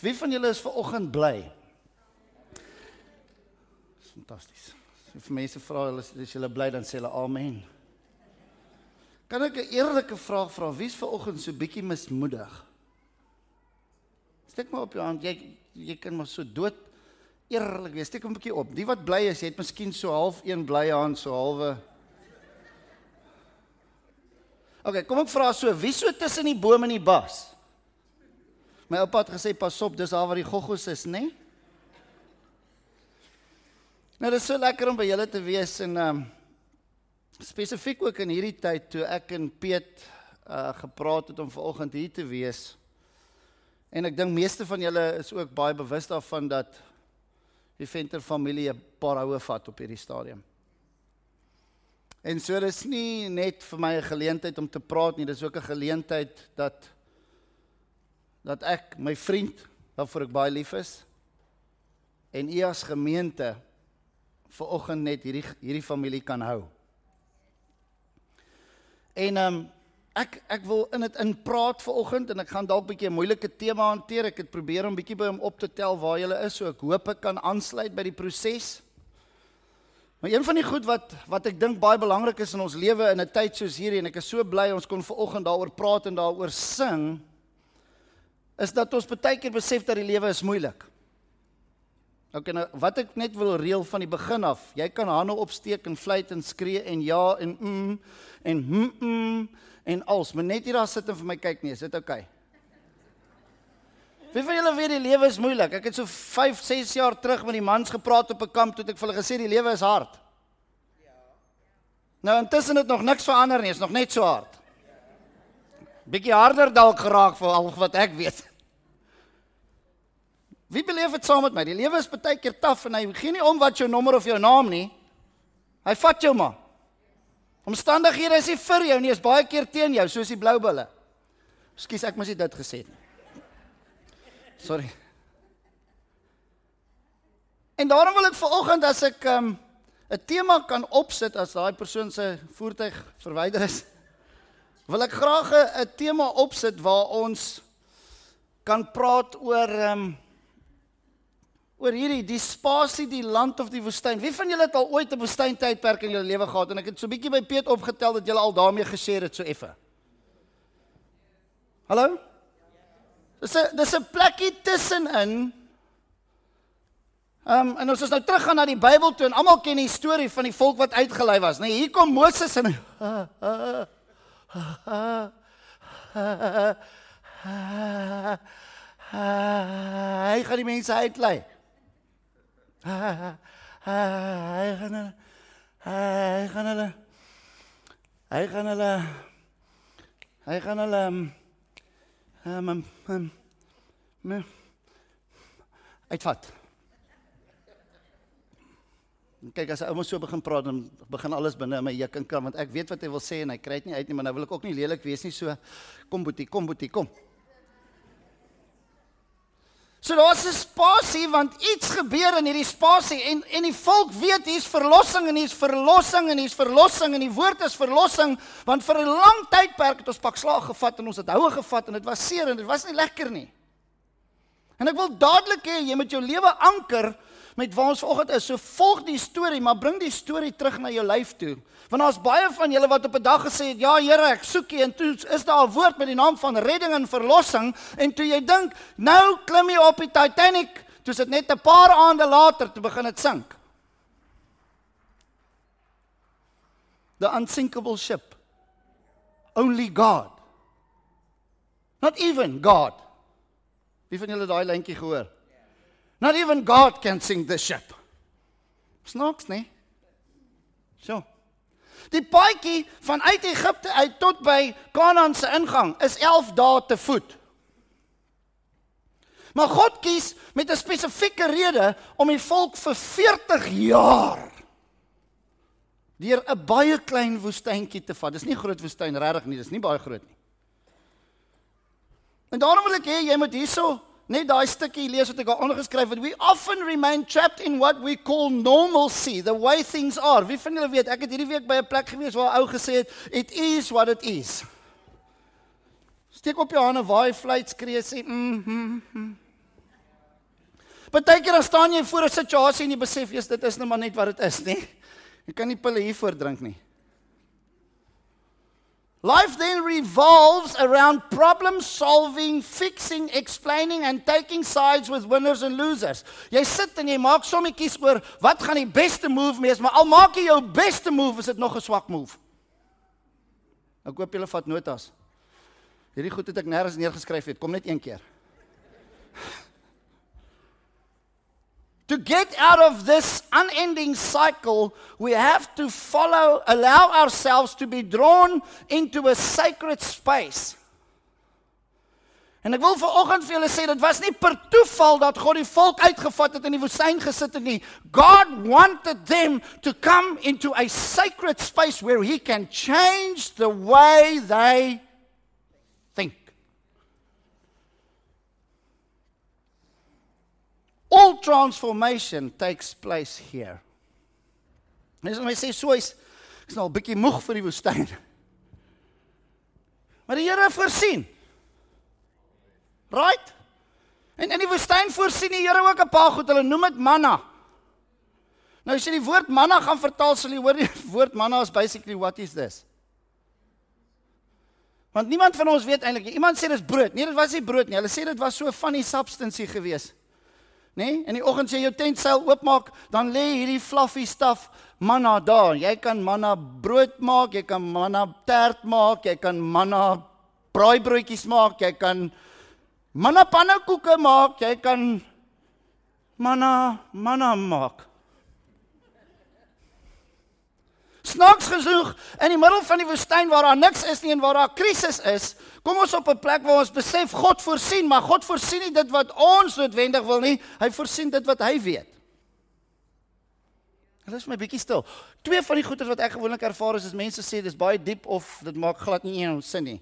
Wie van julle is ver oggend bly? Dis fantasties. As vir mense vra hulle is julle bly dan sê hulle amen. Kan ek 'n eerlike vraag vra? Wie's ver oggend so bietjie mismoedig? Steek maar op jou hand. Jy jy kan maar so dood eerlik wees. Steek hom 'n bietjie op. Die wat bly is, jy het miskien so half een blye hand, so halwe OK, kom ek vra so, wie so tussen die bome en die bas? My oupa het gesê pas op, dis daar waar die goggos is, né? Nee? Nou dit is so lekker om by julle te wees en ehm um, spesifiek ook in hierdie tyd toe ek en Piet uh gepraat het om vanoggend hier te wees. En ek dink meeste van julle is ook baie bewus daarvan dat die Venter familie 'n paar houe vat op hierdie stadium. En so dis nie net vir my 'n geleentheid om te praat nie, dis ook 'n geleentheid dat dat ek my vriend waarvoor ek baie lief is en u as gemeente vir oggend net hierdie hierdie familie kan hou. En ehm um, ek ek wil in dit in praat vir oggend en ek gaan dalk bietjie 'n moeilike tema hanteer. Ek het probeer om bietjie by hom op te tel waar jy is, so ek hoop ek kan aansluit by die proses. Maar een van die goed wat wat ek dink baie belangrik is in ons lewe in 'n tyd soos hierdie en ek is so bly ons kon ver oggend daaroor praat en daaroor sing is dat ons baie keer besef dat die lewe is moeilik. OK nou wat ek net wil reël van die begin af, jy kan hande opsteek en fluit en skree en ja en mm en hm mm, en als, maar net hier daar sit en vir my kyk nie, is dit OK? Wie van julle weet die lewe is moeilik? Ek het so 5, 6 jaar terug met die mans gepraat op 'n kamp toe ek vir hulle gesê die lewe is hard. Ja. Nou intussen het nog niks verander nie, is nog net so hard. Bietjie harder dalk geraak vir al wat ek weet. Wie beleef dit saam met my? Die lewe is baie keer taaf en hy gee nie om wat jou nommer of jou naam nie. Hy vat jou maar. Omstandighede is nie vir jou nie, is baie keer teen jou, soos die blou bulle. Ekskuus, ek moes dit gesê het. Sorry. En daarom wil ek vanoggend as ek 'n um, tema kan opsit as daai persoon se voertuig verwyder is, wil ek graag 'n tema opsit waar ons kan praat oor ehm um, oor hierdie die spasie die land of die woestyn. Wie van julle het al ooit 'n woestyntydperk in julle lewe gehad en ek het so 'n bietjie by Piet opgetel dat julle al daarmee gesê het so effe. Hallo? Dis 'n dis 'n plekkie tussenin. Ehm um, en ons is nou terug gaan na die Bybel toe en almal ken die storie van die volk wat uitgelei was, né? Nee, hier kom Moses en hy gaan die mense uitlei. Hy gaan hulle hy gaan hulle hy gaan hulle hy gaan hulle ehm ehm uitvat. Kyk as hy ouma so begin praat dan begin alles binne in my juk en kan want ek weet wat hy wil sê en hy kry dit nie uit nie maar nou wil ek ook nie lelik wees nie so kom boetie kom boetie kom. So daar's 'n spasie want iets gebeur in hierdie spasie en en die volk weet hier's verlossing en hier's verlossing en hier's verlossing en die woord is verlossing want vir 'n lang tydperk het ons pak slaag gevat en ons het houe gevat en dit was seer en dit was nie lekker nie. En ek wil dadelik hê jy moet jou lewe anker met waar ons vanoggend is. So volg die storie, maar bring die storie terug na jou lyf toe. Want daar's baie van julle wat op 'n dag gesê het, "Ja Here, ek soek U." En toe is daar 'n woord met die naam van redding en verlossing en toe jy dink, "Nou klim jy op die Titanic." Toe sit net 'n paar aande later te begin dit sink. The unsinkable ship. Only God. Not even God. Wie van julle daai lyntjie gehoor? Not even God can sink the ship. Snaaks, nee. So. Die paadjie van uit Egipte uit tot by Kanaan se ingang is 11 dae te voet. Maar God kies met 'n spesifieke rede om die volk vir 40 jaar deur 'n baie klein woestyntjie te vat. Dis nie groot woestyn regtig nie, dis nie baie groot nie. En daarom wil ek hê jy moet hierso net daai stukkie lees wat ek al ondergeskryf het. We often remain trapped in what we call normalcy, the way things are. Wie van julle weet, ek het hierdie week by 'n plek gewees waar ou gesê het, it is what it is. Steek op jou hande, waai fluit skree sê, mm. mm, mm. Partykeer dan staan jy voor 'n situasie en jy besef jy's dit is nou maar net wat dit is, nê? Jy kan nie pille hiervoor drink nie. Life then revolves around problem solving, fixing, explaining and taking sides with winners and losers. Jy sit en jy maak sommetjies oor wat gaan die beste move wees, maar al maak jy jou beste move, is dit nog 'n swak move. Ek koop julle vat notas. Hierdie goed het ek nêrens neergeskryf het. Kom net een keer. To get out of this unending cycle, we have to follow, allow ourselves to be drawn into a sacred space. En ek wil vanoggend vir julle sê dit was nie per toeval dat God die volk uitgevat het in die woestyn gesit het nie. God wanted them to come into a sacred space where he can change the way they All transformation takes place here. Mens my sê so is ek's nou 'n bietjie moeg vir die woestyn. Maar die Here voorsien. Right? En in die woestyn voorsien die Here ook 'n paar goed. Hulle noem dit manna. Nou as jy die woord manna gaan vertaal, sal jy hoor die woord manna is basically what is this? Want niemand van ons weet eintlik. Iemand sê dis brood. Nee, dit was nie brood nie. Hulle sê dit was so van die substansie geweest nê? Nee? In die oggend as jy jou tentseil oopmaak, dan lê hierdie fluffy stuff manna daar. Jy kan manna brood maak, jy kan manna tert maak, jy kan manna braaibroodjies maak, jy kan manna pannekoeke maak, jy kan manna manna maak. Snaaks gesoek in die middel van die woestyn waar daar niks is nie en waar daar krisis is, kom ons op 'n plek waar ons besef God voorsien, maar God voorsien nie dit wat ons noodwendig wil nie, hy voorsien dit wat hy weet. Hulle is my bietjie stil. Twee van die goeie wat ek gewoonlik ervaar is, is mense sê dis baie diep of dit maak glad nie een sin nie.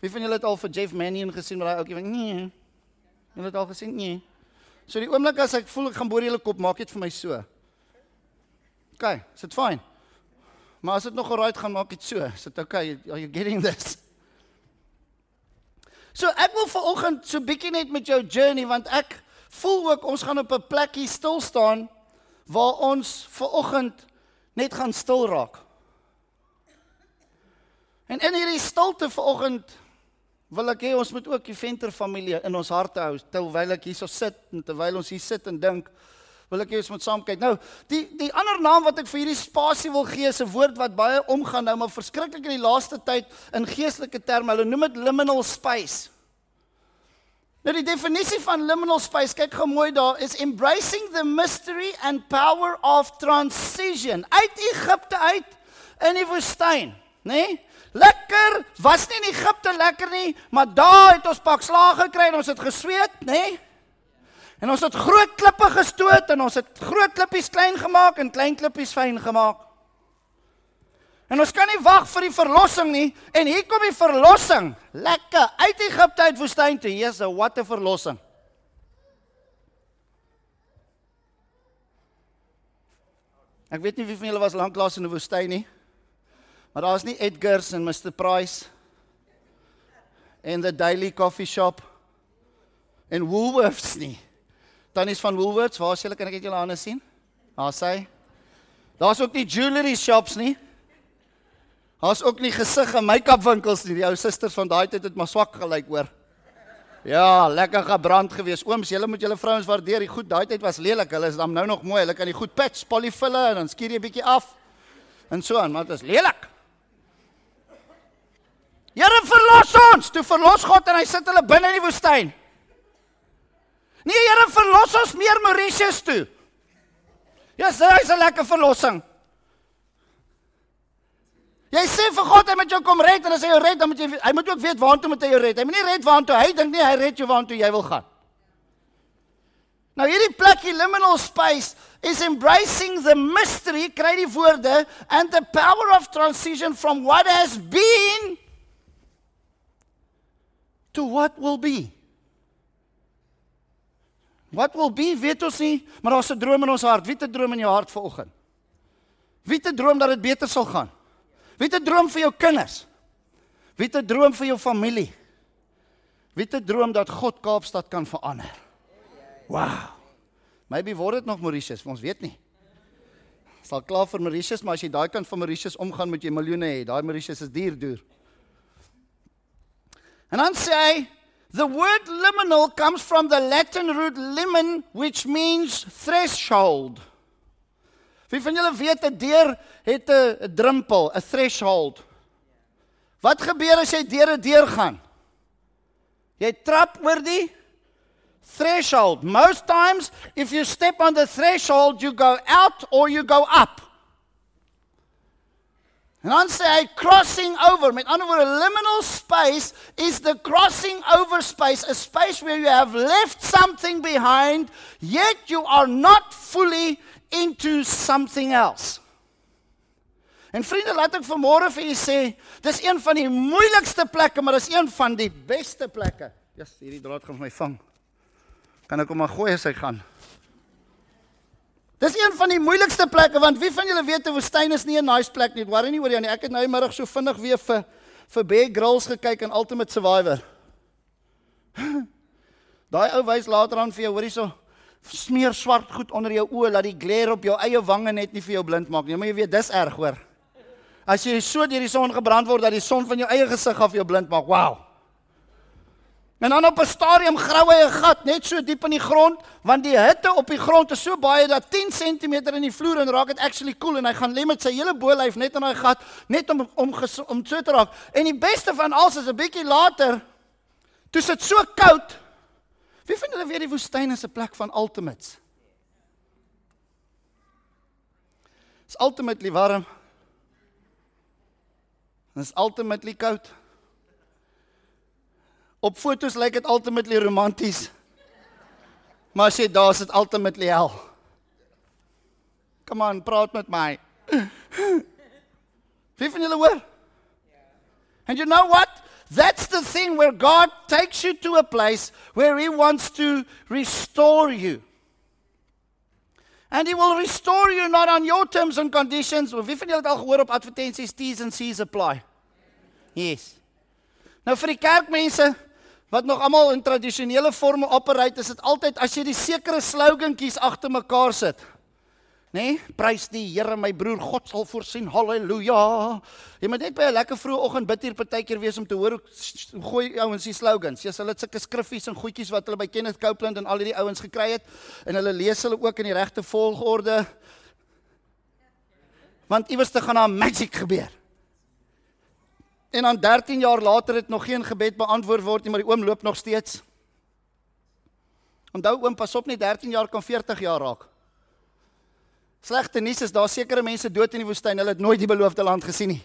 Wie van julle het al vir Jeff Manion gesien met daai ouetjie van nee. Julle het al gesien nee. So die oomblik as ek voel ek gaan boor julle kop, maak dit vir my so. OK, is dit fyn? Maar as dit nog alright gaan maak dit so. Is dit okay? Are you getting this? So ek wil vanoggend so bietjie net met jou journey want ek voel ook ons gaan op 'n plekkie stil staan waar ons vanoggend net gaan stil raak. En in hierdie stilte vanoggend wil ek hê ons moet ook die Venter familie in ons harte hou terwyl ek hierso sit en terwyl ons hier sit en dink wil ek hê ons moet saam kyk. Nou, die die ander naam wat ek vir hierdie spasie wil gee is 'n woord wat baie omgaan nou, maar verskriklik in die laaste tyd in geestelike terme. Hulle noem dit liminal space. Nou die definisie van liminal space, kyk gou mooi daar, is embracing the mystery and power of transition uit Egipte uit in die woestyn, né? Nee? Lekker, was nie in Egipte lekker nie, maar daar het ons pak slaag gekry en ons het gesweet, né? Nee? En ons het groot klippe gestoot en ons het groot klippies klein gemaak en klein klippies fyn gemaak. En ons kan nie wag vir die verlossing nie en hier kom die verlossing. Lekker uit Egipte uit woestyn toe. Hier's 'n wat 'n verlossing. Ek weet nie wie van julle was lanklaas in 'n woestyn nie. Maar daar's nie Edgars en Mr Price en the Daily Coffee Shop en Woolworths nie. Tannies van Woolworths, waar is julle? Kan ek net julle hande sien? Daar sê. Daar's ook nie jewelry shops nie. Daar's ook nie gesig en make-up winkels nie. Die ou susters van daai tyd het maar swak gelyk hoor. Ja, lekker gebrand gewees. Ooms, julle moet julle vrouens waardeer. Die goed daai tyd was lelik. Hulle is dan nou nog mooi. Hulle kan die goed patch, polyfiller en dan skier jy 'n bietjie af. En so aan, maar dit is lelik. Here verlos ons. Toe verlos God en hy sit hulle binne in die woestyn. Nee, Here, verlos ons meer Mauritius toe. Ja, yes, dis 'n lekker verlossing. Jy sê vir God hy moet jou kom red en as hy jou red, dan moet jy hy moet ook weet waartoe moet hy jou red. Hy moet nie red waartoe hy dink nie, hy red jou waartoe jy wil gaan. Nou hierdie plekkie liminal space is embracing the mystery, kry die woorde and the power of transition from what has been to what will be. Wat wil be weet ons nie, maar daar's 'n droom in ons hart. Wie het 'n droom in jou hart vanoggend? Wie het 'n droom dat dit beter sal gaan? Wie het 'n droom vir jou kinders? Wie het 'n droom vir jou familie? Wie het 'n droom dat God Kaapstad kan verander? Wow. Maybe word dit nog Mauritius, ons weet nie. Sal klaar vir Mauritius, maar as jy daai kant van Mauritius omgaan met jy miljoene hê, daai Mauritius is duur duur. En dan sê hy The word liminal comes from the Latin root limen which means threshold. Wie van julle weet 'n deur het 'n drempel, 'n threshold? Wat gebeur as jy deur 'n deur gaan? Jy trap oor die threshold. Most times if you step on the threshold you go out or you go up. En dan sê hy crossing over. Met ander woorde, liminal space is the crossing over space, a space where you have left something behind, yet you are not fully into something else. En vriende, laat ek vanmôre vir u sê, dis een van die moeilikste plekke, maar dis een van die beste plekke. Ja, yes, hierdie draad gaan my vang. Kan ek hom maar gooi as hy gaan? Dis een van die moeilikste plekke want wie van julle weet 'n woestyn is nie 'n nice plek nie. Worry nie oor jou nie. Ek het nou middag so vinnig weer vir vir Bear Grylls gekyk in Ultimate Survivor. Daai ou wys later aan vir jou, hoorie so smeer swart goed onder jou oë dat die glare op jou eie wange net nie vir jou blind maak nie. Maar jy weet dis erg hoor. As jy so deur die son gebrand word dat die son van jou eie gesig af jou blind maak. Wow. En dan op 'n stadium grou hy 'n gat net so diep in die grond want die hitte op die grond is so baie dat 10 cm in die vloer en raak dit actually koel cool, en hy gaan lê met sy hele bolyf net in daai gat net om om om so te raak. En die beste van alles is 'n bietjie later toe dit so koud. Wie vind hulle weer die woestyn is 'n plek van ultimates? Is ultimately warm. Is ultimately koud. Op fotos lyk dit ultimately romanties. Maar as jy daar sit ultimately hell. Come on, praat met my. Wie van julle hoor? And you know what? That's the thing where God takes you to a place where He wants to restore you. And He will restore you not on your terms and conditions. Wie van julle het al gehoor op advertensies T's and C's apply? Yes. Nou vir die kerkmense, wat nog almal in tradisionele forme operate, is dit altyd as jy die sekere slogantjies agter mekaar sit. Nê? Nee? Prys die Here my broer, God sal voorsien. Halleluja. Jy moet net by 'n lekker vroeë oggend bid hier partykeer wees om te hoor hoe gooi ouens die slogans. Ja, hulle het sulke skriffies en goedjies wat hulle by Kenneth Copeland en al hierdie ouens gekry het en hulle lees hulle ook in die regte volgorde. Want iewers te gaan daar magic gebeur. En dan 13 jaar later het nog geen gebed beantwoord word nie, maar die oom loop nog steeds. Onthou oom, pas op net 13 jaar kan 40 jaar raak. Slegte nuus is daar sekere mense dood in die woestyn, hulle het nooit die beloofde land gesien nie.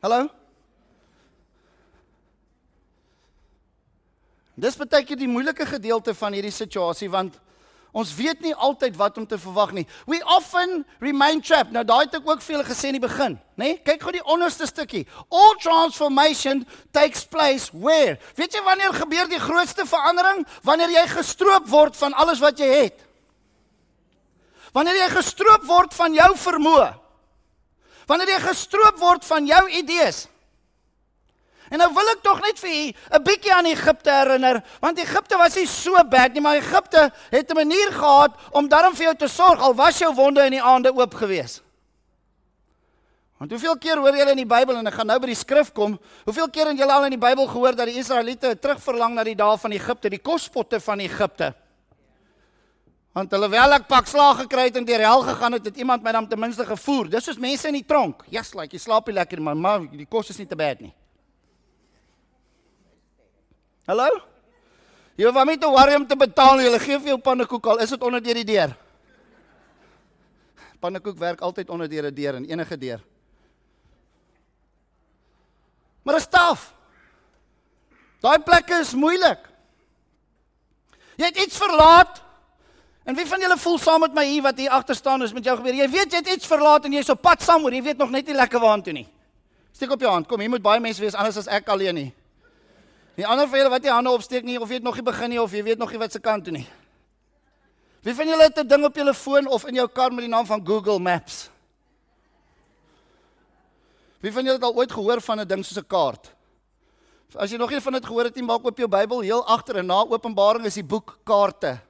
Hallo? Dis baie keer die moeilike gedeelte van hierdie situasie want Ons weet nie altyd wat om te verwag nie. We often remain trapped. Nou daai het ek ook veel gesê in die begin, nê? Nee? Kyk gou die onderste stukkie. All transformation takes place where? Weet jy wanneer gebeur die grootste verandering? Wanneer jy gestroop word van alles wat jy het. Wanneer jy gestroop word van jou vermoë. Wanneer jy gestroop word van jou idees. En nou wil ek tog net vir u 'n bietjie aan Egipte herinner, want Egipte was nie so bad nie, maar Egipte het 'n manier gehad om daarom vir jou te sorg al was jou wonde in die aande oop gewees. Want hoeveel keer hoor julle in die Bybel en ek gaan nou by die skrif kom, hoeveel keer het julle al in die Bybel gehoor dat die Israeliete terugverlang na die dae van Egipte, die kospotte van Egipte? Want hulle wel ek pak slaag gekry het en deur hel gegaan het, het iemand my dan ten minste gevoer. Dis soos mense in die tronk. Yes, like jy slaap nie lekker, maar maar die kos is nie te bad nie. Hallo? Jy hoef nie te worry om te betaal nie. Hulle gee vir jou pannekoek al, is dit onder deur die deur. Pannekoek werk altyd onder deur 'n deur en enige deur. Maar dit is taaf. Daai plekke is moeilik. Jy het iets verlaat. En wie van julle voel saam met my hier wat hier agter staan is met jou gebeur? Jy weet jy het iets verlaat en jy's op pad saam oor. Jy weet nog net nie lekker waartoe nie. Steek op jou hand. Kom, hier moet baie mense wees anders as ek alleen nie. Die ander van julle wat nie hande opsteek nie of weet nog nie begin nie of jy weet nog nie wat se kant toe nie. Wie van julle het 'n ding op julle foon of in jou kar met die naam van Google Maps? Wie van julle het al ooit gehoor van 'n ding soos 'n kaart? As jy nog nie van dit gehoor het nie, maak oop jou Bybel heel agter en na Openbaring is die boek kaarte.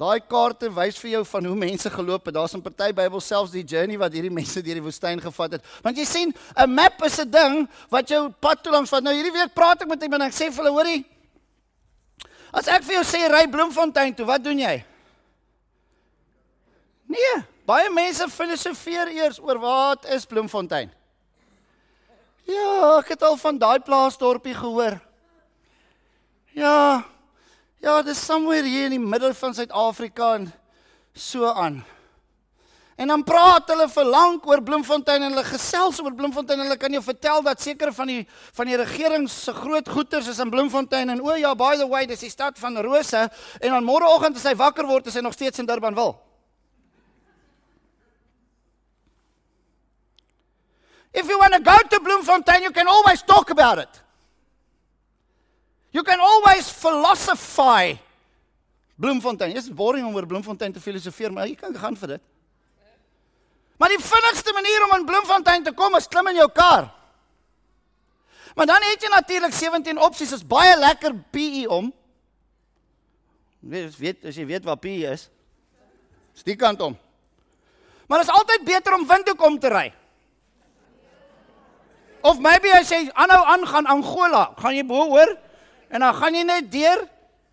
Daai kaarte wys vir jou van hoe mense geloop het. Daar's 'n party Bybel selfs die journey wat hierdie mense deur die woestyn gevat het. Want jy sien, 'n map is 'n ding wat jou pad toe langs vat. Nou hierdie week praat ek met iemand en ek sê vir hulle, hoorie, as ek vir jou sê ry Bloemfontein toe, wat doen jy? Nee, baie mense filosofeer eers oor wat is Bloemfontein. Ja, ek het al van daai plaasdorpie gehoor. Ja, Ja, dis somewhere hier in die middel van Suid-Afrika en so aan. En dan praat hulle vir lank oor Bloemfontein en hulle gesels oor Bloemfontein hulle kan jou vertel dat sekere van die van die regering se groot goederes is in Bloemfontein en o ja, by the way, dis die stad van rose en dan môreoggend as hy wakker word, is hy nog steeds in Durbanville. If you want to go to Bloemfontein, you can always talk about it. You can always philosophy. Bloemfontein. Dit is boring om oor Bloemfontein te filosofeer, maar jy kan gaan vir dit. Maar die vinnigste manier om in Bloemfontein te kom is klim in jou kar. Maar dan het jy natuurlik 17 opsies. Is baie lekker PE om. Weet weet as jy weet wat PE is. Dis die kant om. Maar dit is altyd beter om windhoek om te ry. Of maybe as jy aanhou aangaan Angola, gaan jy hoor En dan gaan jy net deur.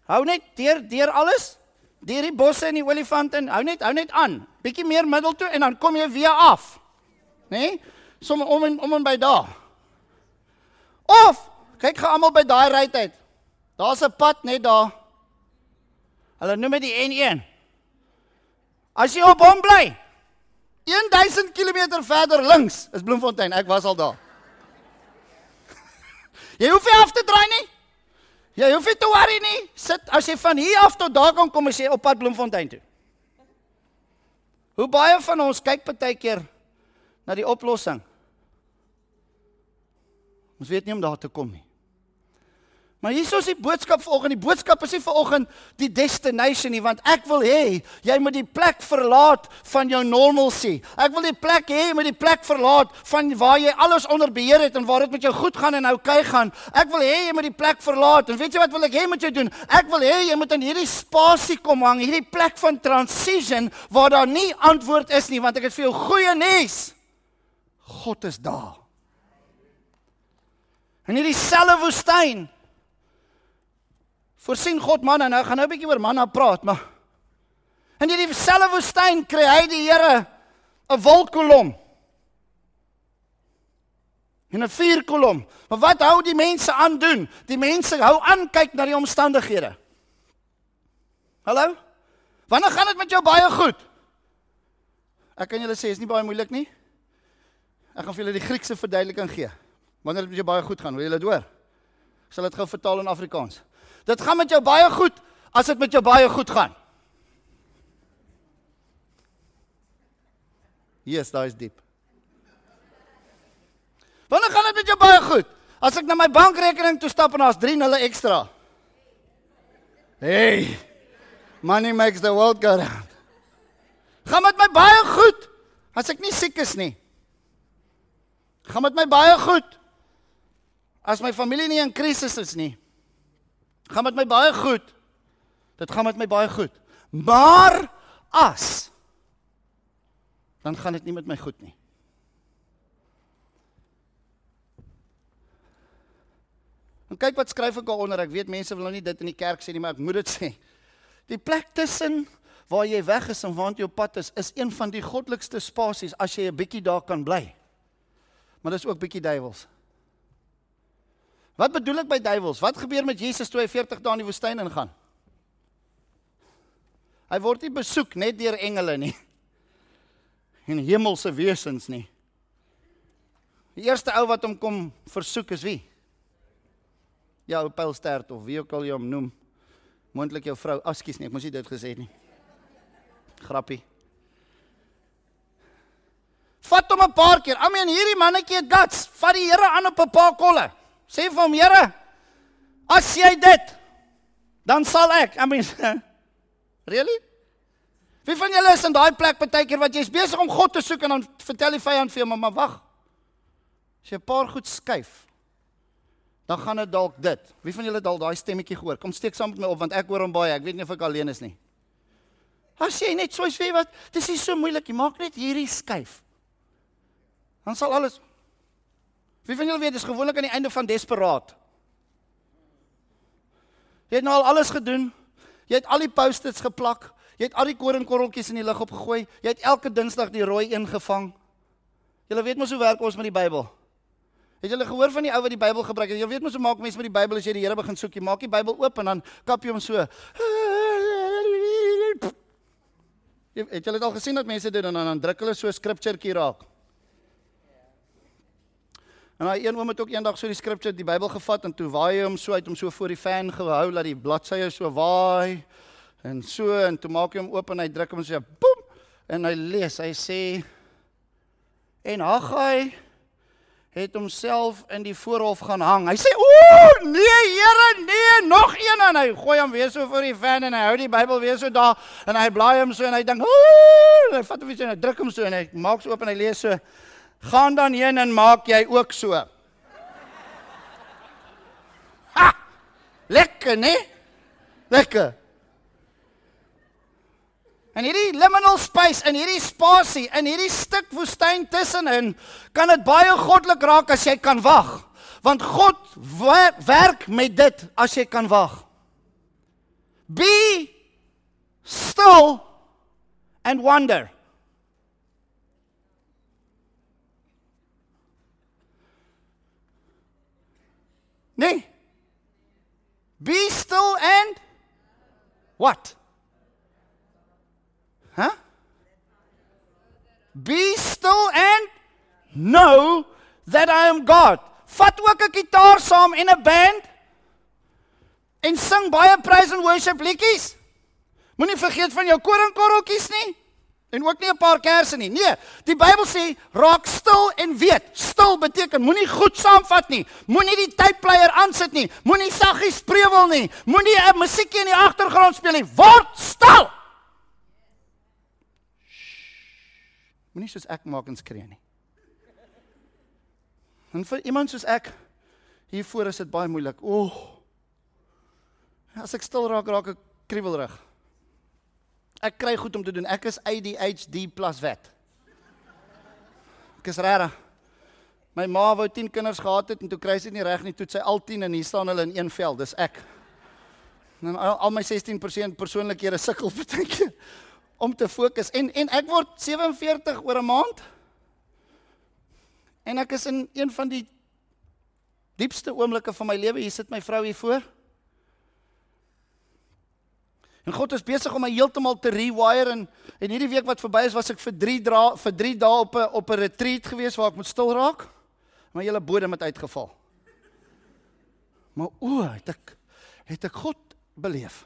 Hou net deur deur alles. Deur die bosse en die olifante en hou net hou net aan. Bietjie meer middel toe en dan kom jy weer af. Né? Nee? Som om en om en by daar. Of kyk gou almal by daai rytyd. Daar's 'n pad net daar. Hulle noem dit die N1. As jy op hom bly, 1000 km verder links is Bloemfontein. Ek was al daar. jy hoef nie af te draai nie. Jy hoef nie te worry nie. Sit as jy van hier af tot daar kan kom as jy op pad Bloemfontein toe. Hoe baie van ons kyk partykeer na die oplossing. Ons weet nie om daar te kom nie. Maar hier is die boodskap vanoggend. Die boodskap is nie vanoggend die destination nie, want ek wil hê jy moet die plek verlaat van jou normalcy. Ek wil die plek hê jy moet die plek verlaat van waar jy alles onder beheer het en waar dit met jou goed gaan en oukei gaan. Ek wil hê jy moet die plek verlaat. En weet jy wat wil ek hê moet jy doen? Ek wil hê jy moet in hierdie spasie kom hang, hierdie plek van transition waar daar nie antwoord is nie, want ek het vir jou goeie nuus. God is daar. En hierdie selfe woestyn Voorsien God manne, nou gaan nou 'n bietjie oor manna praat, maar in hierdie selfe woestyn kry hy die Here 'n wolkkolom. En 'n vuurkolom. Maar wat hou die mense aan doen? Die mense hou aan kyk na die omstandighede. Hallo? Wanneer gaan dit met jou baie goed? Ek kan julle sê, is nie baie moeilik nie. Ek gaan vir julle die Griekse verduideliking gee. Wanneer dit met jou baie goed gaan, wil julle dit hoor? Ek sal dit gou vertaal in Afrikaans. Dit gaan met jou baie goed as dit met jou baie goed gaan. Yes, daai is diep. Wanneer gaan dit met jou baie goed? As ek na my bankrekening toe stap en daar's 3 nulle ekstra. Hey. Money makes the world go round. Gaan met my baie goed as ek nie siek is nie. Gaan met my baie goed as my familie nie in krisis is nie gaan met my baie goed. Dit gaan met my baie goed. Maar as dan gaan dit nie met my goed nie. En kyk wat skryf ek daaronder. Ek weet mense wil nou nie dit in die kerk sê nie, maar ek moet dit sê. Die plek tussen waar jy weg is en waar jy op pad is, is een van die goddelikste spasies as jy 'n bietjie daar kan bly. Maar dis ook bietjie duiwels. Wat bedoel ek by duiwels? Wat gebeur met Jesus toe hy 40 dae in die woestyn ingaan? Hy word nie besoek net deur engele nie. En hemelse wesens nie. Die eerste ou wat hom kom versoek is wie? Ja, ou Pylstert of wie ook al jy hom noem. Moontlik jou vrou. Askies nie, ek moes nie dit gesê nie. Grappie. Vat hom 'n paar keer. I mean hierdie mannetjie het guts. Vat die Here aan op 'n paar kolle. Sê vir hom, Here, as jy dit, dan sal ek. I mean, really? Wie van julle is in daai plek baie keer wat jy's besig om God te soek en dan vertel die vyand vir jou, maar wag. As jy 'n paar goed skuif, dan gaan dit dalk dit. Wie van julle dalk daai stemmetjie gehoor? Kom steek saam met my op want ek hoor hom baie. Ek weet nie of ek alleen is nie. As jy net soos weet wat, dis nie so moeilik nie. Maak net hierdie skuif. Dan sal alles Wie van julle weet dis gewoonlik aan die einde van desperaat. Jy het nou al alles gedoen. Jy het al die post-its geplak. Jy het al die koringkorreltjies in die lug opgegooi. Jy het elke Dinsdag die rooi een gevang. Julle weet mos hoe werk ons met die Bybel. Het julle gehoor van die ou wat die Bybel gebruik het? Jy weet mos hoe maak mense met die Bybel as jy die Here begin soek? Jy maak die Bybel oop en dan kap jy hom so. Het julle dit al gesien dat mense dit doen en dan druk hulle so 'n skriptuurtjie raak? En daai een oom het ook eendag so die skrifte die Bybel gevat en toe waai hy hom so uit hom so voor die fan gehou dat die bladsye so waai en so en toe maak hy hom oop en hy druk hom so boem! En hy lees hy sê en Haggai het homself in die voorhof gaan hang. Hy sê o nee Here nee nog een. En hy gooi hom weer so voor die fan en hy hou die Bybel weer so daar en hy blaai hom so en hy dink hy vat hom weer so en hy druk hom so en hy maak so oop en hy lees so gaan dan heen en maak jy ook so. Ha! Lekker, né? Lekker. En hierdie liminal space in hierdie spasie in hierdie stuk woestyn tussenin kan dit baie goddelik raak as jy kan wag. Want God werk met dit as jy kan wag. Be still and wonder. Nee. Be still and what? Huh? Be still and know that I am God. Vat ook 'n gitaar saam en 'n band en sing baie praise and worship liedjies. Moenie vergeet van jou koringkorreltjies nie. En ook nie 'n paar kersse nie. Nee, die Bybel sê raak stil en weet. Stil beteken moenie goed saamvat nie. Moenie die tydpleier aansit nie. Moenie saggies spreewel nie. Moenie 'n musiekie in die agtergrond speel nie. Word stil. Moenie soos ek maak en skree nie. En vir iemand soos ek hiervoor is dit baie moeilik. O. Oh, as ek stil raak, raak ek kriebelrig. Ek kry goed om te doen. Ek is ADHD plus wet. Ek is reg. My ma wou 10 kinders gehad het en toe kry sy nie reg nie. Toe sy al 10 en hier staan hulle in een vel. Dis ek. En al, al my 16% persoonlikhede sukkel baie om te fokus en en ek word 47 oor 'n maand. En ek is in een van die diepste oomblikke van my lewe. Hier sit my vrou hier voor. En God is besig om my heeltemal te rewire en en hierdie week wat verby is was ek vir 3 dra vir 3 dae op 'n op 'n retreat gewees waar ek moet stil raak. Maar hele bodem het uitgeval. Maar o, het ek het ek God beleef.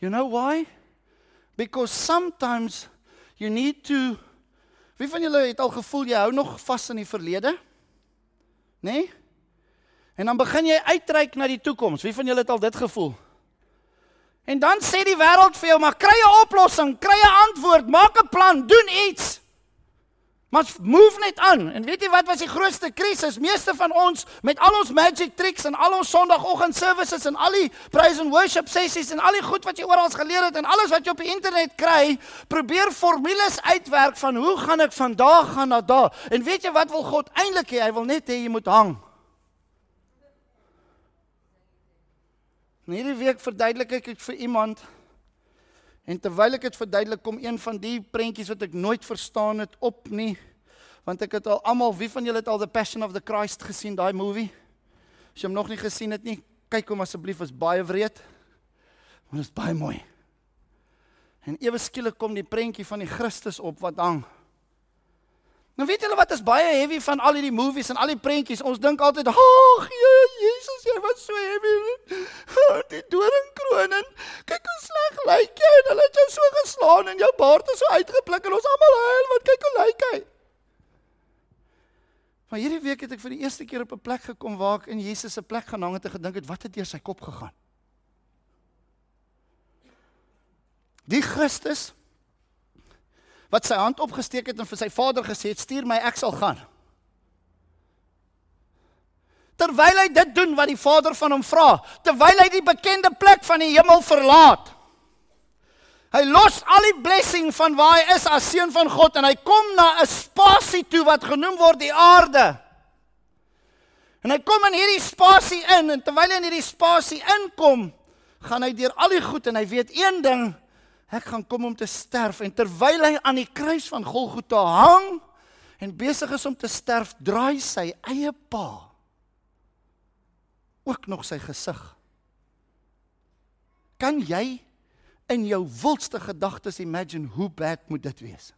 You know why? Because sometimes you need to Wie van julle het al gevoel jy hou nog vas in die verlede? Né? Nee? En dan begin jy uitreik na die toekoms. Wie van julle het al dit gevoel? En dan sê die wêreld vir jou, maar kry 'n oplossing, kry 'n antwoord, maak 'n plan, doen iets. Maar move net aan. En weet jy wat was die grootste krisis? Meeste van ons met al ons magic tricks en al ons Sondagoggend services en al die praise and worship sessies en al die goed wat jy oral geleer het en alles wat jy op die internet kry, probeer formules uitwerk van hoe gaan ek van daar gaan na daar. En weet jy wat wil God eintlik hê? Hy wil net hê jy moet hang. En hierdie week verduidelik ek dit vir iemand. En terwyl ek dit verduidelik, kom een van die prentjies wat ek nooit verstaan het op nie. Want ek het al almal, wie van julle het al The Passion of the Christ gesien, daai movie? As jy hom nog nie gesien het nie, kyk hom asseblief, is baie wreed. Maar dit is baie mooi. En ewe skielik kom die prentjie van die Christus op wat hang. Nou weet julle wat is baie heavy van al hierdie movies en al die prentjies. Ons dink altyd, "Ag, Jesus, jy was so heavy." Die doringkroon en kyk hoe sleg lyk jy en hulle het jou so geslaan en jou baard is so uitgepluk en ons almal huil want kyk hoe lyk hy. Maar hierdie week het ek vir die eerste keer op 'n plek gekom waar ek in Jesus se plek gaan hang en gedink het, "Wat het deur sy kop gegaan?" Die Christus wat sy hand opgesteek het en vir sy vader gesê het: "Stuur my, ek sal gaan." Terwyl hy dit doen wat die Vader van hom vra, terwyl hy die bekende plek van die hemel verlaat. Hy los al die blessing van waar hy is as seun van God en hy kom na 'n spasie toe wat genoem word die aarde. En hy kom in hierdie spasie in en terwyl hy in hierdie spasie inkom, gaan hy deur al die goed en hy weet een ding, ek gaan kom om te sterf en terwyl hy aan die kruis van Golgotha hang en besig is om te sterf, draai sy eie pa ook nog sy gesig. Kan jy in jou wildste gedagtes imagine hoe bad moet dit wees?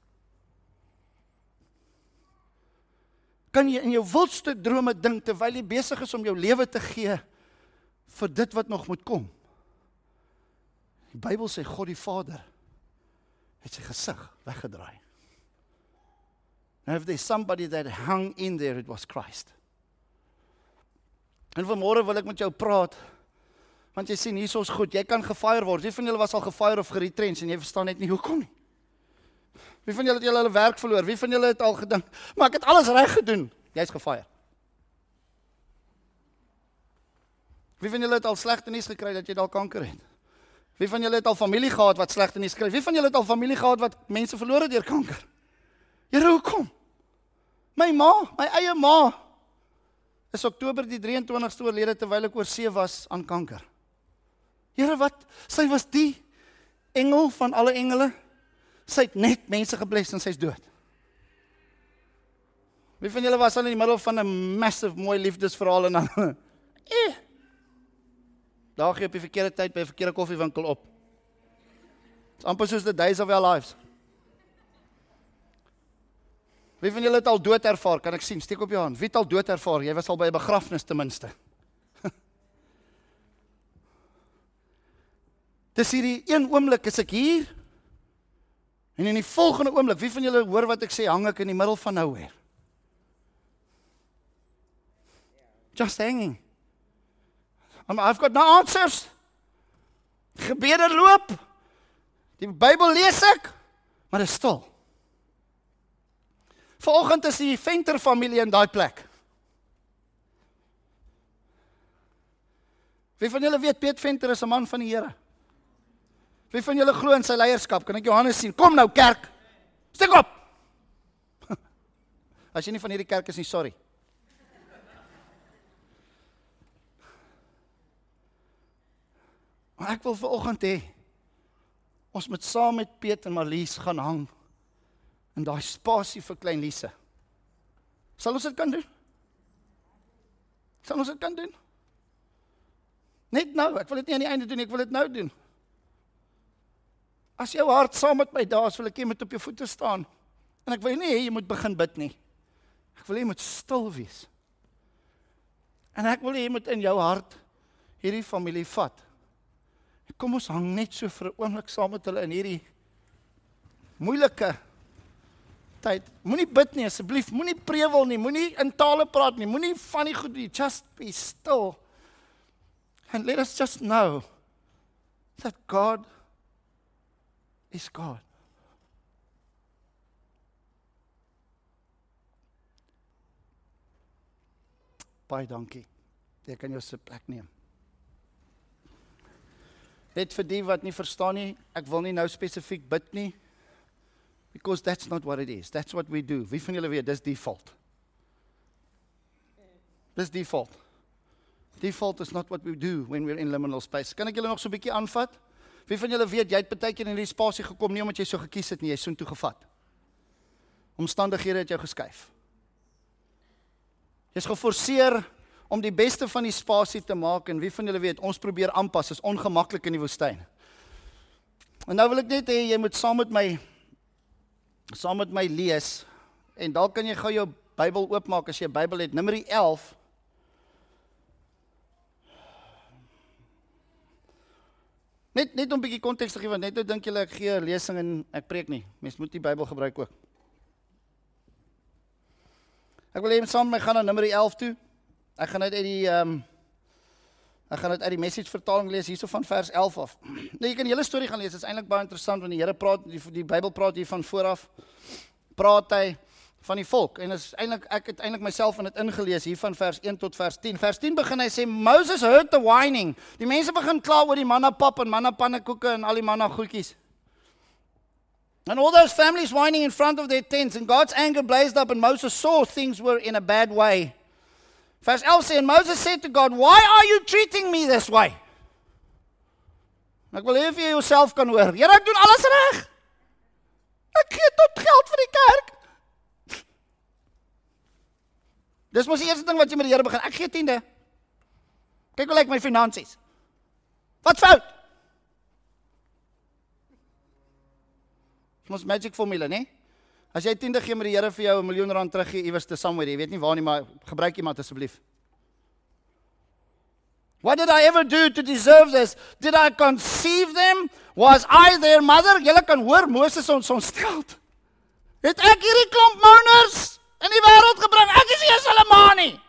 Kan jy in jou wildste drome dink terwyl jy besig is om jou lewe te gee vir dit wat nog moet kom? Die Bybel sê God die Vader het sy gesig weggedraai. And if there's somebody that hung in there, it was Christ. En vanmôre wil ek met jou praat. Want jy sien hierso's goed, jy kan gefire word. Wie van julle was al gefire of geretrench en jy verstaan net nie hoekom nie? Wie van julle het julle werk verloor? Wie van julle het al gedink, maar ek het alles reg gedoen. Jy's gefire. Wie van julle het al slegte nuus gekry dat jy dalk kanker het? Wie van julle het al familie gehad wat slegte nuus kry? Wie van julle het al familie gehad wat mense verloor het deur kanker? Here, hoekom? My ma, my eie ma, is Oktober die 23ste oorlede terwyl ek oor see was aan kanker. Here wat, sy was die engel van alle engele. Sy het net mense gebless en sy's dood. Wie van julle was al in die middel van 'n massive mooi liefdesverhaal en dan eh Daar gee op die verkeerde tyd by 'n verkeerde koffiewinkel op. Dit's amper soos the days of our lives. Wie van julle het al dood ervaar? Kan ek sien? Steek op jou hand. Wie het al dood ervaar? Jy was al by 'n begrafnis ten minste. Dis hierdie een oomblik is ek hier. En in die volgende oomblik, wie van julle hoor wat ek sê, hang ek in die middel van nowhere. Just hanging. I'm, I've got no answers. Gebede loop. Die Bybel lees ek, maar dit is stil. Vanoggend is die Venter familie in daai plek. Wie van julle weet Piet Venter is 'n man van die Here? Wie van julle glo in sy leierskap? Kan ek Johannes sien? Kom nou kerk. Steek op. As jy nie van hierdie kerk is nie, sorry. Maar ek wil vanoggend hê ons moet saam met Piet en Marlies gaan hang in daai spasie vir klein Lise. Sal ons dit kan doen? Sal ons dit kan doen? Net nou, ek wil dit nie aan die einde doen nie, ek wil dit nou doen. As jou hart saam met my daar is, wil ek hê jy moet op jou voete staan. En ek wil nie hê jy moet begin bid nie. Ek wil hê jy moet stil wees. En ek wil hê jy moet in jou hart hierdie familie vat. Kom ons hang net so vir 'n oomblik saam met hulle in hierdie moeilike tyd. Moenie bid nie asseblief, moenie prewel nie, moenie in tale praat nie, moenie van die goed nie, just be still. And let us just know that God is God. Baie dankie. Jy kan jou sit plek neem. Net vir die wat nie verstaan nie, ek wil nie nou spesifiek bid nie because that's not what it is. That's what we do. Wie van julle weet dis default? Dis default. Default is not what we do when we're in liminal space. Kan ek julle nog so 'n bietjie aanvat? Wie van julle weet jy het baie keer in hierdie spasie gekom nie omdat jy so gekies het nie, jy's so intoe gevat. Omstandighede het jou geskuif. Jy's geforseer om die beste van die spasie te maak en wie van julle weet ons probeer aanpas, is ongemaklik in die woestyn. En nou wil ek net hê jy moet saam met my saam met my lees en dalk kan jy gou jou Bybel oopmaak as jy 'n Bybel het, Numeri 11. Net net om 'n bietjie konteks te gee want net nou dink julle ek gee 'n lesing en ek preek nie. Mens moet die Bybel gebruik ook. Ek wil hê jy saam met my gaan na Numeri 11 toe. Ek gaan uit die ehm um, Ek gaan dit uit die message vertaling lees hierso van vers 11 af. Nou jy kan die hele storie gaan lees. Dit is eintlik baie interessant want die Here praat die, die Bybel praat hier van vooraf. Praat hy van die volk en is eintlik ek het eintlik myself in dit ingelees hier van vers 1 tot vers 10. Vers 10 begin hy sê Moses heard the whining. Die mense begin kla oor die manna pap en manna pannekoeke en al die manna goedjies. And all those families whining in front of their tents and God's anger blazed up and Moses saw things were in a bad way. Vers 11 sê and Moses said to God, "Why are you treating me this way?" Ek wil hê jy jouself kan hoor. Here, ek doen alles reg. Ek gee tot geld vir die kerk. Dis mos die eerste ding wat jy met die Here begin. Ek gee tiende. Kyk hoe lyk my finansies. Wat fout? Mos magic formule, né? As jy tiende gee met die Here vir jou 'n miljoen rand teruggee iewers te somewhere, jy weet nie waar nie, maar gebruik iemand asseblief. What did I ever do to deserve this? Did I conceive them? Was I their mother? Julle kan hoor Moses ons ontstel. Het ek hierdie klomp mouners in die wêreld gebring. Ek is eers hulle ma nie.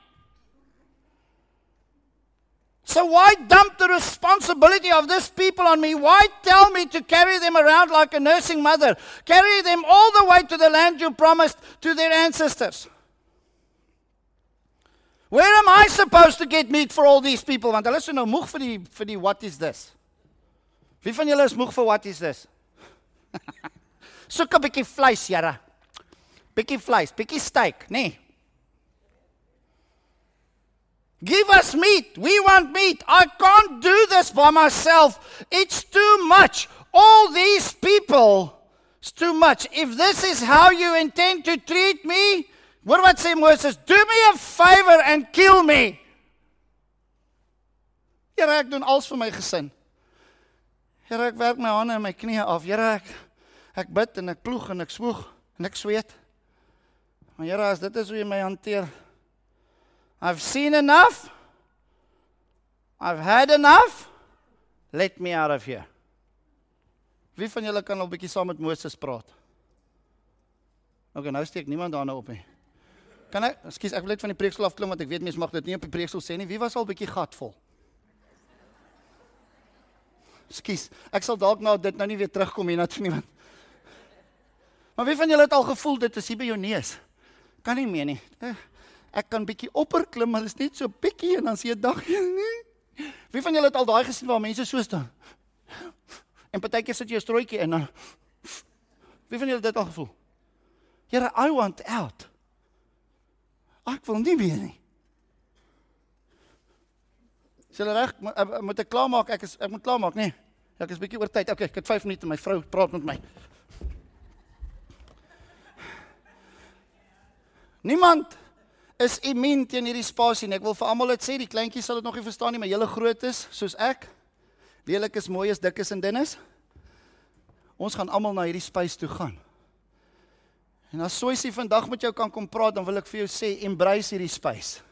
So why dump the responsibility of this people on me? Why tell me to carry them around like a nursing mother? Carry them all the way to the land you promised to their ancestors. Where am I supposed to get meat for all these people? Want hulle is nou moeg vir die vir die what is this? Wie van julle is moeg vir what is this? Soek 'n bietjie vleis, Here. Bietjie vleis, bietjie steak, nê? Nee. Give us meat. We want meat. I can't do this by myself. It's too much. All these people, it's too much. If this is how you intend to treat me, what what say Moses? Do me a favor and kill me. Here ek doen alles vir my gesin. Here ek werk my hande en my knieë af. Here ek ek bid en ek ploeg en ek swoeg en ek sweet. Maar Here, as dit is hoe jy my hanteer. I've seen enough. I've had enough. Let me out of here. Wie van julle kan al bietjie saam met Moses praat? OK, nou steek niemand daarna op nie. Kan ek, ekskuus, ek wil net van die preekstoel afklim want ek weet mense mag dit nie op die preekstoel sê nie. Wie was al bietjie gatvol? Ekskuus, ek sal dalk nou dit nou nie weer terugkom hier na toe nie want Maar wie van julle het al gevoel dit is hier by jou neus? Kan nie meer nie. Eh, ek kan bietjie opper klim, maar dit is net so bietjie en dan sien jy dag nie. Wie van julle het al daai gesien waar mense so staan? En partykeer sit jy 'n strooitjie in dan Wie van julle het dit al gevoel? Here, I want out. Ek wil nie meer nie. Sê reg, eh, moet ek klaarmaak? Ek is ek moet klaarmaak, nê? Nee. Ek is bietjie oor tyd. Okay, ek het 5 minute my vrou praat met my. Niemand is immuun teen hierdie spasie nie. Ek wil vir almal dit sê, die kleintjies sal dit nog nie verstaan nie, maar julle groot is soos ek. Lelik is mooi is, dik is en dun is. Ons gaan almal na hierdie spasie toe gaan. En as Soisie vandag met jou kan kom praat, dan wil ek vir jou sê, embrace hierdie spasie.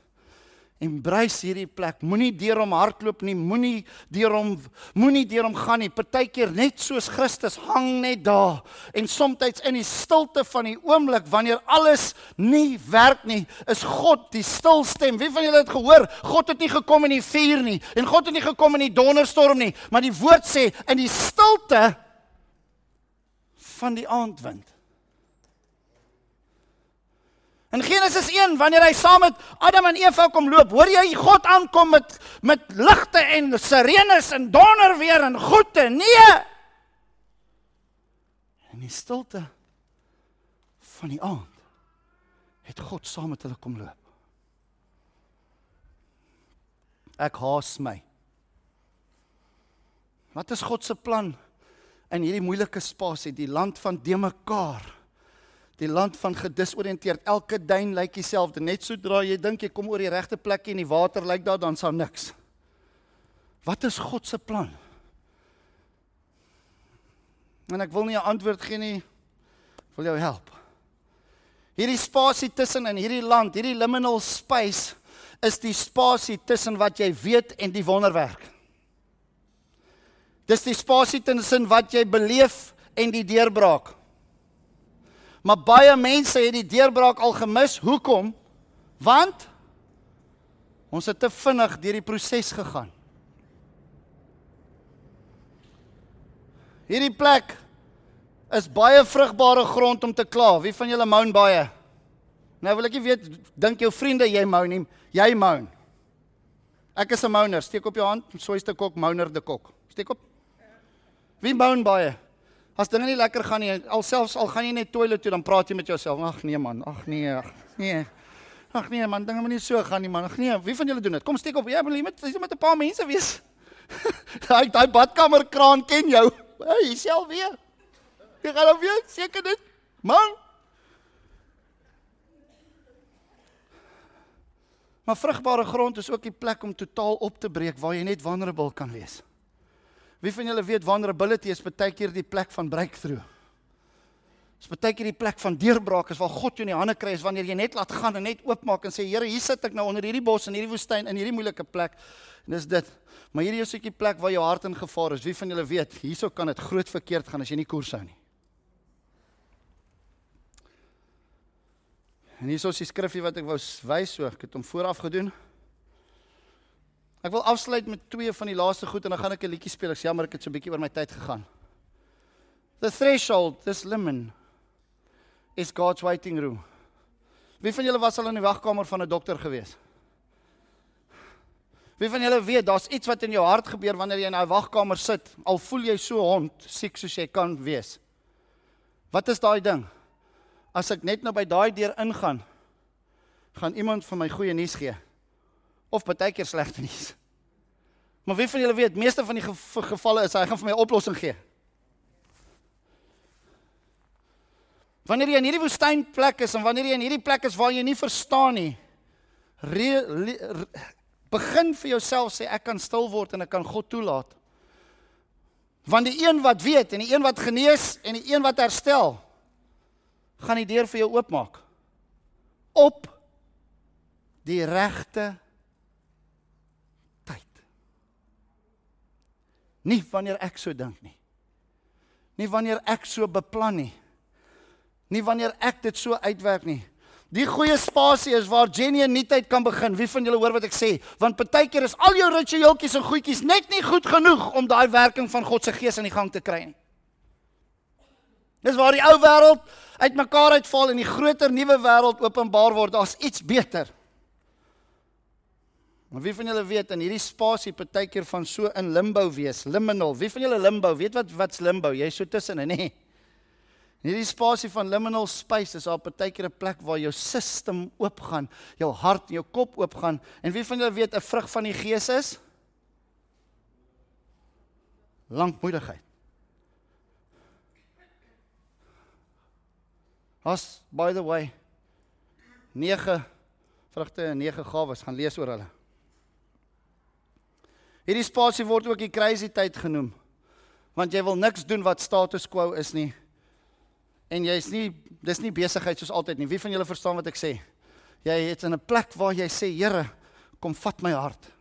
Embrace hierdie plek. Moenie deur hom hardloop nie. Moenie deur hom moenie deur hom gaan nie. Partykeer net soos Christus hang net daar. En soms in die stilte van die oomblik wanneer alles nie werk nie, is God die stil stem. Wie van julle het gehoor? God het nie gekom in die vuur nie en God het nie gekom in die donderstorm nie, maar die woord sê in die stilte van die aandwind In Genesis 1 wanneer hy saam met Adam en Eva kom loop, hoor jy God aankom met met ligte en sirenes en donder weer en goeie. Nee. In die stilte van die aand het God saam met hulle kom loop. Ek haas my. Wat is God se plan in hierdie moeilike spasie, die land van de mekaar? Die land van gedisoriënteerd. Elke duin lyk dieselfde. Net sodra jy dink jy kom oor die regte plek en die water lyk daar dan sal niks. Wat is God se plan? En ek wil nie 'n antwoord gee nie. Ek wil jou help. Hierdie spasie tussen in hierdie land, hierdie liminal space is die spasie tussen wat jy weet en die wonderwerk. Dis die spasie tussen wat jy beleef en die deurbraak. Maar baie mense het die deurbraak al gemis. Hoekom? Want ons het te vinnig deur die proses gegaan. Hierdie plek is baie vrugbare grond om te kla. Wie van julle moun baie? Nou wil ek nie weet dink jou vriende jy mou nie. Jy mou. Ek is 'n mouner. Steek op jou hand. Soiste kok, mouner de kok. Steek op. Wie mou baie? As dinge nie lekker gaan nie, alselfs al gaan jy net toilet toe, dan praat jy met jouself. Ag nee man, ag nee, ag nee. Ag nee man, dinge moet nie so gaan nie man. Ag nee, wie van julle doen dit? Kom steek op. Jy moet met jy met 'n paar mense wees. daai daai badkamer kraan ken jou. Hey, self weer. Jy gaan op weer seker dit. Man. Maar vrugbare grond is ook die plek om totaal op te breek waar jy net vulnerable kan wees. Wie van julle weet vulnerability is baie keer die plek van breakthrough. Dis baie keer die plek van deurbraak is waar God jou in die hande kry is wanneer jy net laat gaan en net oopmaak en sê Here, hier sit ek nou onder hierdie bos en hierdie woestyn in hierdie moeilike plek. En dis dit. Maar hierdie is 'n stukkie plek waar jou hart in gevaar is. Wie van julle weet, hierso kan dit groot verkeerd gaan as jy nie koers hou nie. En hier is die skrifgie wat ek wou wys so, ek het hom vooraf gedoen. Ek wil afsluit met twee van die laaste goed en dan gaan ek 'n liedjie speel. Ek jammer ek het so 'n bietjie oor my tyd gegaan. The threshold, this lemon is God's waiting room. Wie van julle was al in die wagkamer van 'n dokter gewees? Wie van julle weet daar's iets wat in jou hart gebeur wanneer jy in 'n wagkamer sit, al voel jy so hond, siek soos jy kan wees. Wat is daai ding? As ek net nou by daai deur ingaan, gaan iemand vir my goeie nuus gee of partykeer slegte nuus. Maar wie van julle weet, meeste van die gevalle is hy gaan vir my oplossing gee. Wanneer jy in hierdie woestynplek is en wanneer jy in hierdie plek is waar jy nie verstaan nie, re, re, re, begin vir jouself sê ek kan stil word en ek kan God toelaat. Want die een wat weet en die een wat genees en die een wat herstel, gaan die deur vir jou oopmaak. Op die regte tyd. Nie wanneer ek so dink nie. Nie wanneer ek so beplan nie. Nie wanneer ek dit so uitwerk nie. Die goeie spasie is waar Jenny en nuutheid kan begin. Wie van julle hoor wat ek sê? Want partykeer is al jou ritueeltjies en goedjies net nie goed genoeg om daai werking van God se gees aan die gang te kry nie. Dis waar die ou wêreld uitmekaar uitval en die groter nuwe wêreld openbaar word. Daar's iets beter. Maar wie van julle weet in hierdie spasie partykeer van so in limbo wees, liminal. Wie van julle limbo? Weet wat wat's limbo? Jy's so tussenin, nê? Nee. In hierdie spasie van liminal space is daar partykeer 'n plek waar jou sisteem oopgaan, jou hart en jou kop oopgaan. En wie van julle weet 'n vrug van die Gees is? Lankmoedigheid. As by the way 9 vrugte en 9 gawes gaan lees oor hulle. Hierdie spasie word ook die crazy tyd genoem. Want jy wil niks doen wat status quo is nie en jy's nie dis nie besigheid soos altyd nie. Wie van julle verstaan wat ek sê? Jy het in 'n plek waar jy sê, Here, kom vat my hart.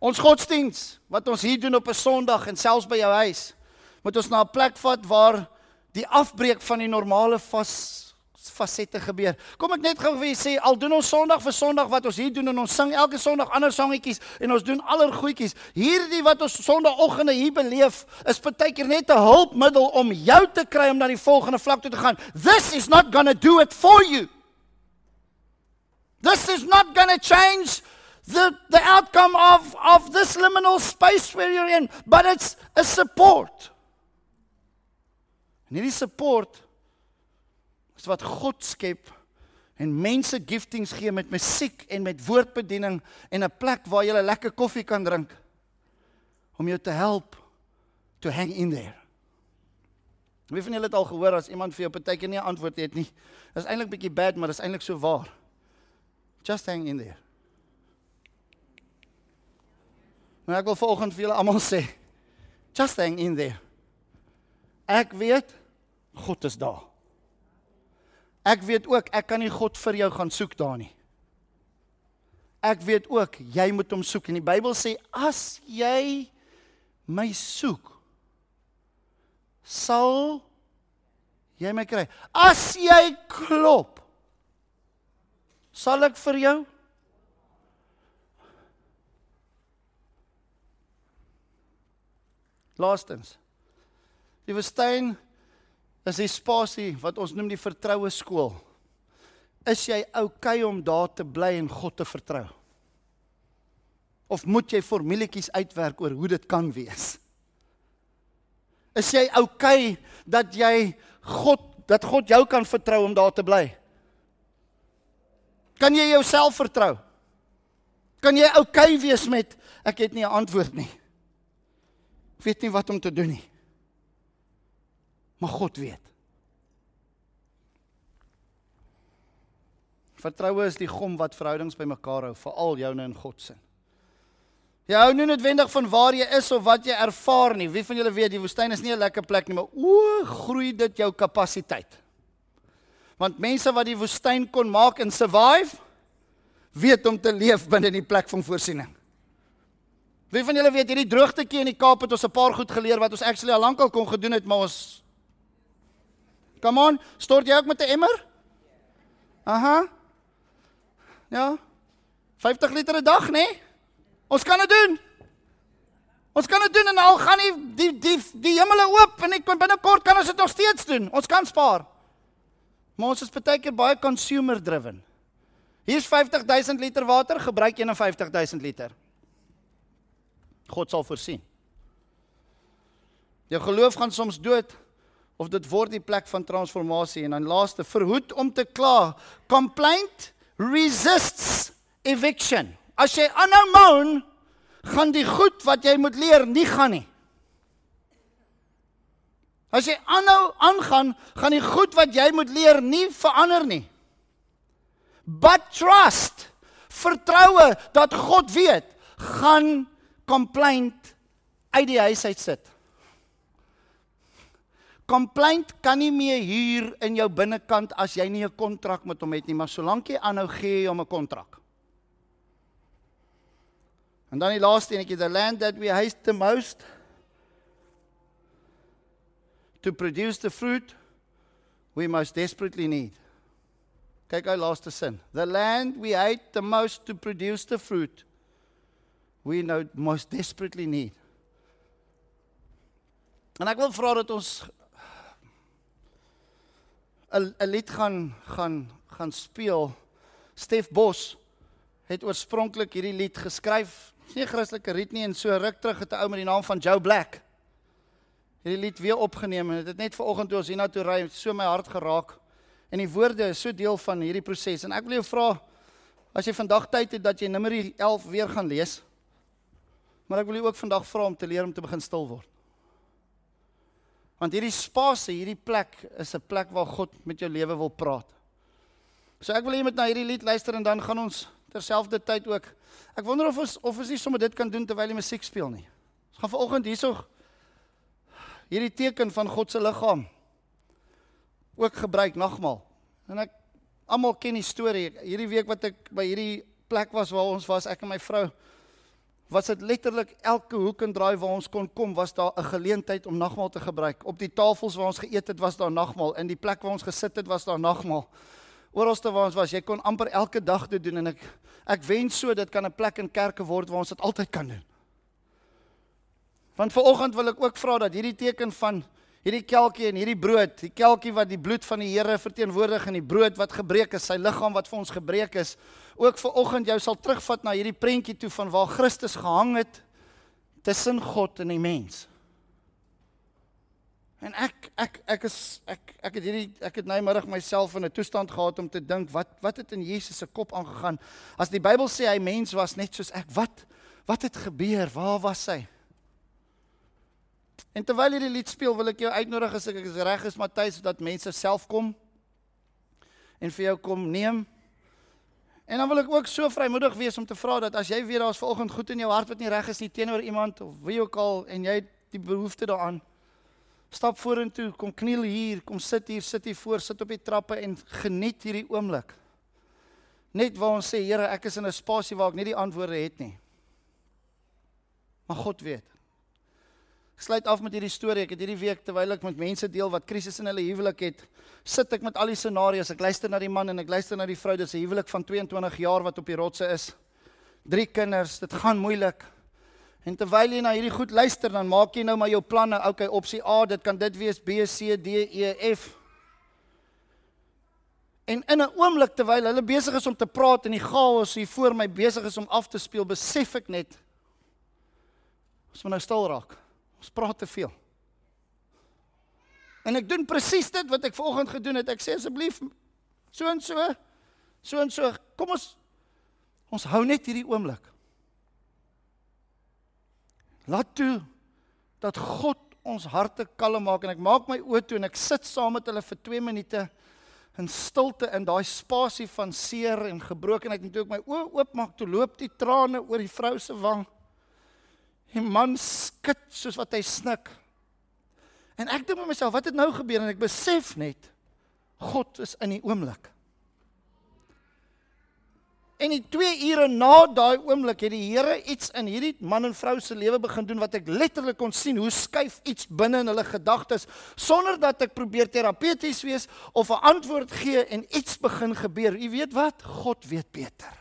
Ons godsdiens wat ons hier doen op 'n Sondag en selfs by jou huis, moet ons na 'n plek vat waar die afbreek van die normale vas fasette gebeur. Kom ek net gou vir julle sê al doen ons Sondag vir Sondag wat ons hier doen en ons sing elke Sondag ander sangetjies en ons doen allergoedjies. Hierdie wat ons Sondagoggende hier beleef is partykeer net 'n hulpmiddel om jou te kry om na die volgende vlak toe te gaan. This is not going to do it for you. This is not going to change the the outcome of of this liminal space where you're in, but it's a support. En hierdie support is wat God skep en mense giftings gee met musiek en met woordbediening en 'n plek waar jy lekker koffie kan drink om jou te help to hang in there. Wie van julle het al gehoor as iemand vir jou partykeer nie 'n antwoord het nie? Dis eintlik bietjie bad, maar dis eintlik so waar. Just hang in there. Maar ek wil volgens vir julle almal sê, just hang in there. Ek weet God is daar. Ek weet ook ek kan nie God vir jou gaan soek daar nie. Ek weet ook jy moet hom soek en die Bybel sê as jy my soek sal jy my kry. As jy klop sal ek vir jou Laastens. Die woestyn is die spasie wat ons noem die vertroue skool. Is jy oukei okay om daar te bly en God te vertrou? Of moet jy formuletjies uitwerk oor hoe dit kan wees? Is jy oukei okay dat jy God dat God jou kan vertrou om daar te bly? Kan jy jouself vertrou? Kan jy oukei okay wees met ek het nie 'n antwoord nie. Ek weet nie wat om te doen nie. Maar God weet. Vertroue is die gom wat verhoudings bymekaar hou, veral joune en God se. Jy hou nie noodwendig van waar jy is of wat jy ervaar nie. Wie van julle weet die woestyn is nie 'n lekker plek nie, maar o, groei dit jou kapasiteit. Want mense wat die woestyn kon maak en survive, weet om te leef binne die plek van voorsiening. Wie van julle weet hierdie droogtetjie in die Kaap het ons 'n paar goed geleer wat ons actually al lankal kon gedoen het, maar ons Come on, stort jy ook met 'n emmer? Aha. Ja. 50 liter 'n dag, nê? Nee? Ons kan dit doen. Ons kan dit doen en al gaan nie die die die hemele oop en ek kan binnekort kan ons dit nog steeds doen. Ons kan spaar. Maar ons is baie keer baie consumer driven. Hier's 50000 liter water, gebruik 51000 liter. God sal voorsien. Jou geloof gaan soms dood of dit word die plek van transformasie en dan laaste verhoed om te kla. Complaint resists eviction. As jy aanhou moan, gaan die goed wat jy moet leer nie gaan nie. As jy aanhou aangaan, gaan die goed wat jy moet leer nie verander nie. But trust, vertroue dat God weet, gaan complaint uit die huis uit sit. Complaint kan nie meer hier in jou binnekant as jy nie 'n kontrak met hom het nie, maar solank jy aanhou gee jy hom 'n kontrak. En dan die laaste enetjie, the land that we hate the most to produce the fruit we most desperately need. Kyk hy laaste sin. The land we hate the most to produce the fruit we know most desperately need. En ek wil vra dat ons 'n lied gaan gaan gaan speel. Stef Bos het oorspronklik hierdie lied geskryf. Dis nie 'n Christelike lied nie en so ruk terug het 'n ou met die naam van Joe Black hierdie lied weer opgeneem en dit het net vanoggend toe ons hiernatoe ry so my hart geraak. En die woorde is so deel van hierdie proses en ek wil jou vra as jy vandag tyd het dat jy Numeri 11 weer gaan lees. Maar ek wil jou ook vandag vra om te leer om te begin stil word. Want hierdie spasie, hierdie plek is 'n plek waar God met jou lewe wil praat. So ek wil hê jy moet na hierdie lied luister en dan gaan ons terselfdertyd ook. Ek wonder of ons of ons nie sommer dit kan doen terwyl jy musiek speel nie. Ons gaan vanoggend hierso hierdie teken van God se liggaam ook gebruik nagmaal. En ek almal ken die storie. Hierdie week wat ek by hierdie plek was waar ons was, ek en my vrou was dit letterlik elke hoek en draai waar ons kon kom was daar 'n geleentheid om nagmaal te gebruik. Op die tafels waar ons geëet het was daar nagmaal, in die plek waar ons gesit het was daar nagmaal. Oralste waar ons was, jy kon amper elke dag dit doen en ek ek wens so dit kan 'n plek in kerke word waar ons dit altyd kan doen. Want vanoggend wil ek ook vra dat hierdie teken van hierdie kelkie en hierdie brood, die kelkie wat die bloed van die Here verteenwoordig en die brood wat gebreek is, sy liggaam wat vir ons gebreek is, ook vanoggend jou sal terugvat na hierdie prentjie toe van waar Christus gehang het tussen God en die mens. En ek ek ek is ek ek het hierdie ek het nou middag myself in 'n toestand gehad om te dink wat wat het in Jesus se kop aangegaan? As die Bybel sê hy mens was net soos ek wat wat het gebeur? Waar was hy En terwyl hierdie lied speel, wil ek jou uitnodig as ek is reg is Matthys dat mense self kom en vir jou kom neem. En dan wil ek ook so vrymoedig wees om te vra dat as jy weet daar's vanoggend goed in jou hart wat nie reg is nie teenoor iemand of wie ook al en jy het die behoefte daaraan stap vorentoe, kom kniel hier, kom sit hier, sit hier voor, sit op die trappe en geniet hierdie oomblik. Net waar ons sê Here, ek is in 'n spasie waar ek nie die antwoorde het nie. Maar God weet. Ek sluit af met hierdie storie. Ek het hierdie week terwyl ek met mense deel wat krisis in hulle huwelik het, sit ek met al die scenario's. Ek luister na die man en ek luister na die vrou. Dis 'n huwelik van 22 jaar wat op die rotse is. Drie kinders. Dit gaan moeilik. En terwyl jy na hierdie goed luister, dan maak jy nou maar jou planne. Okay, opsie A, dit kan dit wees B, C, D, E, F. En in 'n oomblik terwyl hulle besig is om te praat en die chaos hier voor my besig is om af te speel, besef ek net ons moet nou stil raak. Ons praat te veel. En ek doen presies dit wat ek vanoggend gedoen het. Ek sê asseblief so en so so en so. Kom ons ons hou net hierdie oomblik. Laat toe dat God ons harte kalm maak en ek maak my oë toe en ek sit saam met hulle vir 2 minute in stilte in daai spasie van seer en gebrokenheid en toe ek my oë oopmaak toe loop die trane oor die vrou se wang. Die man skud soos wat hy snik. En ek dink by myself, wat het nou gebeur en ek besef net God is in die oomblik. En in 2 ure na daai oomblik het die Here iets in hierdie man en vrou se lewe begin doen wat ek letterlik kon sien hoe skuif iets binne in hulle gedagtes sonder dat ek probeer terapeuties wees of 'n antwoord gee en iets begin gebeur. U weet wat? God weet beter.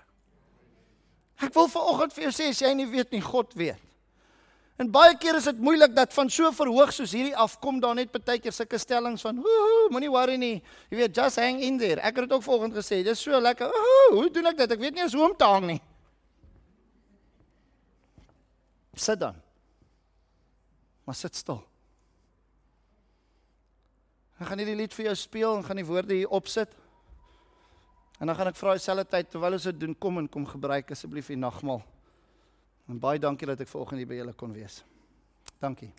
Ek wil vanoggend vir jou sê as jy nie weet nie, God weet. En baie keer is dit moeilik dat van so verhoog soos hierdie af kom daar net baie keer sulke stellings van ooh, moenie worry nie. Jy weet, just hang in there. Ek het dit ook volgens gesê. Dis so lekker. Ooh, hoe doen ek dit? Ek weet nie eens hoe om te hang nie. Sit dan. Maar sit stil. Ek gaan hierdie lied vir jou speel en gaan die woorde hier opsit. En dan gaan ek vra dieselfde tyd terwyl ons dit doen, kom en kom gebruik asseblief die nagmaal. En baie dankie dat ek vanoggend hier by julle kon wees. Dankie.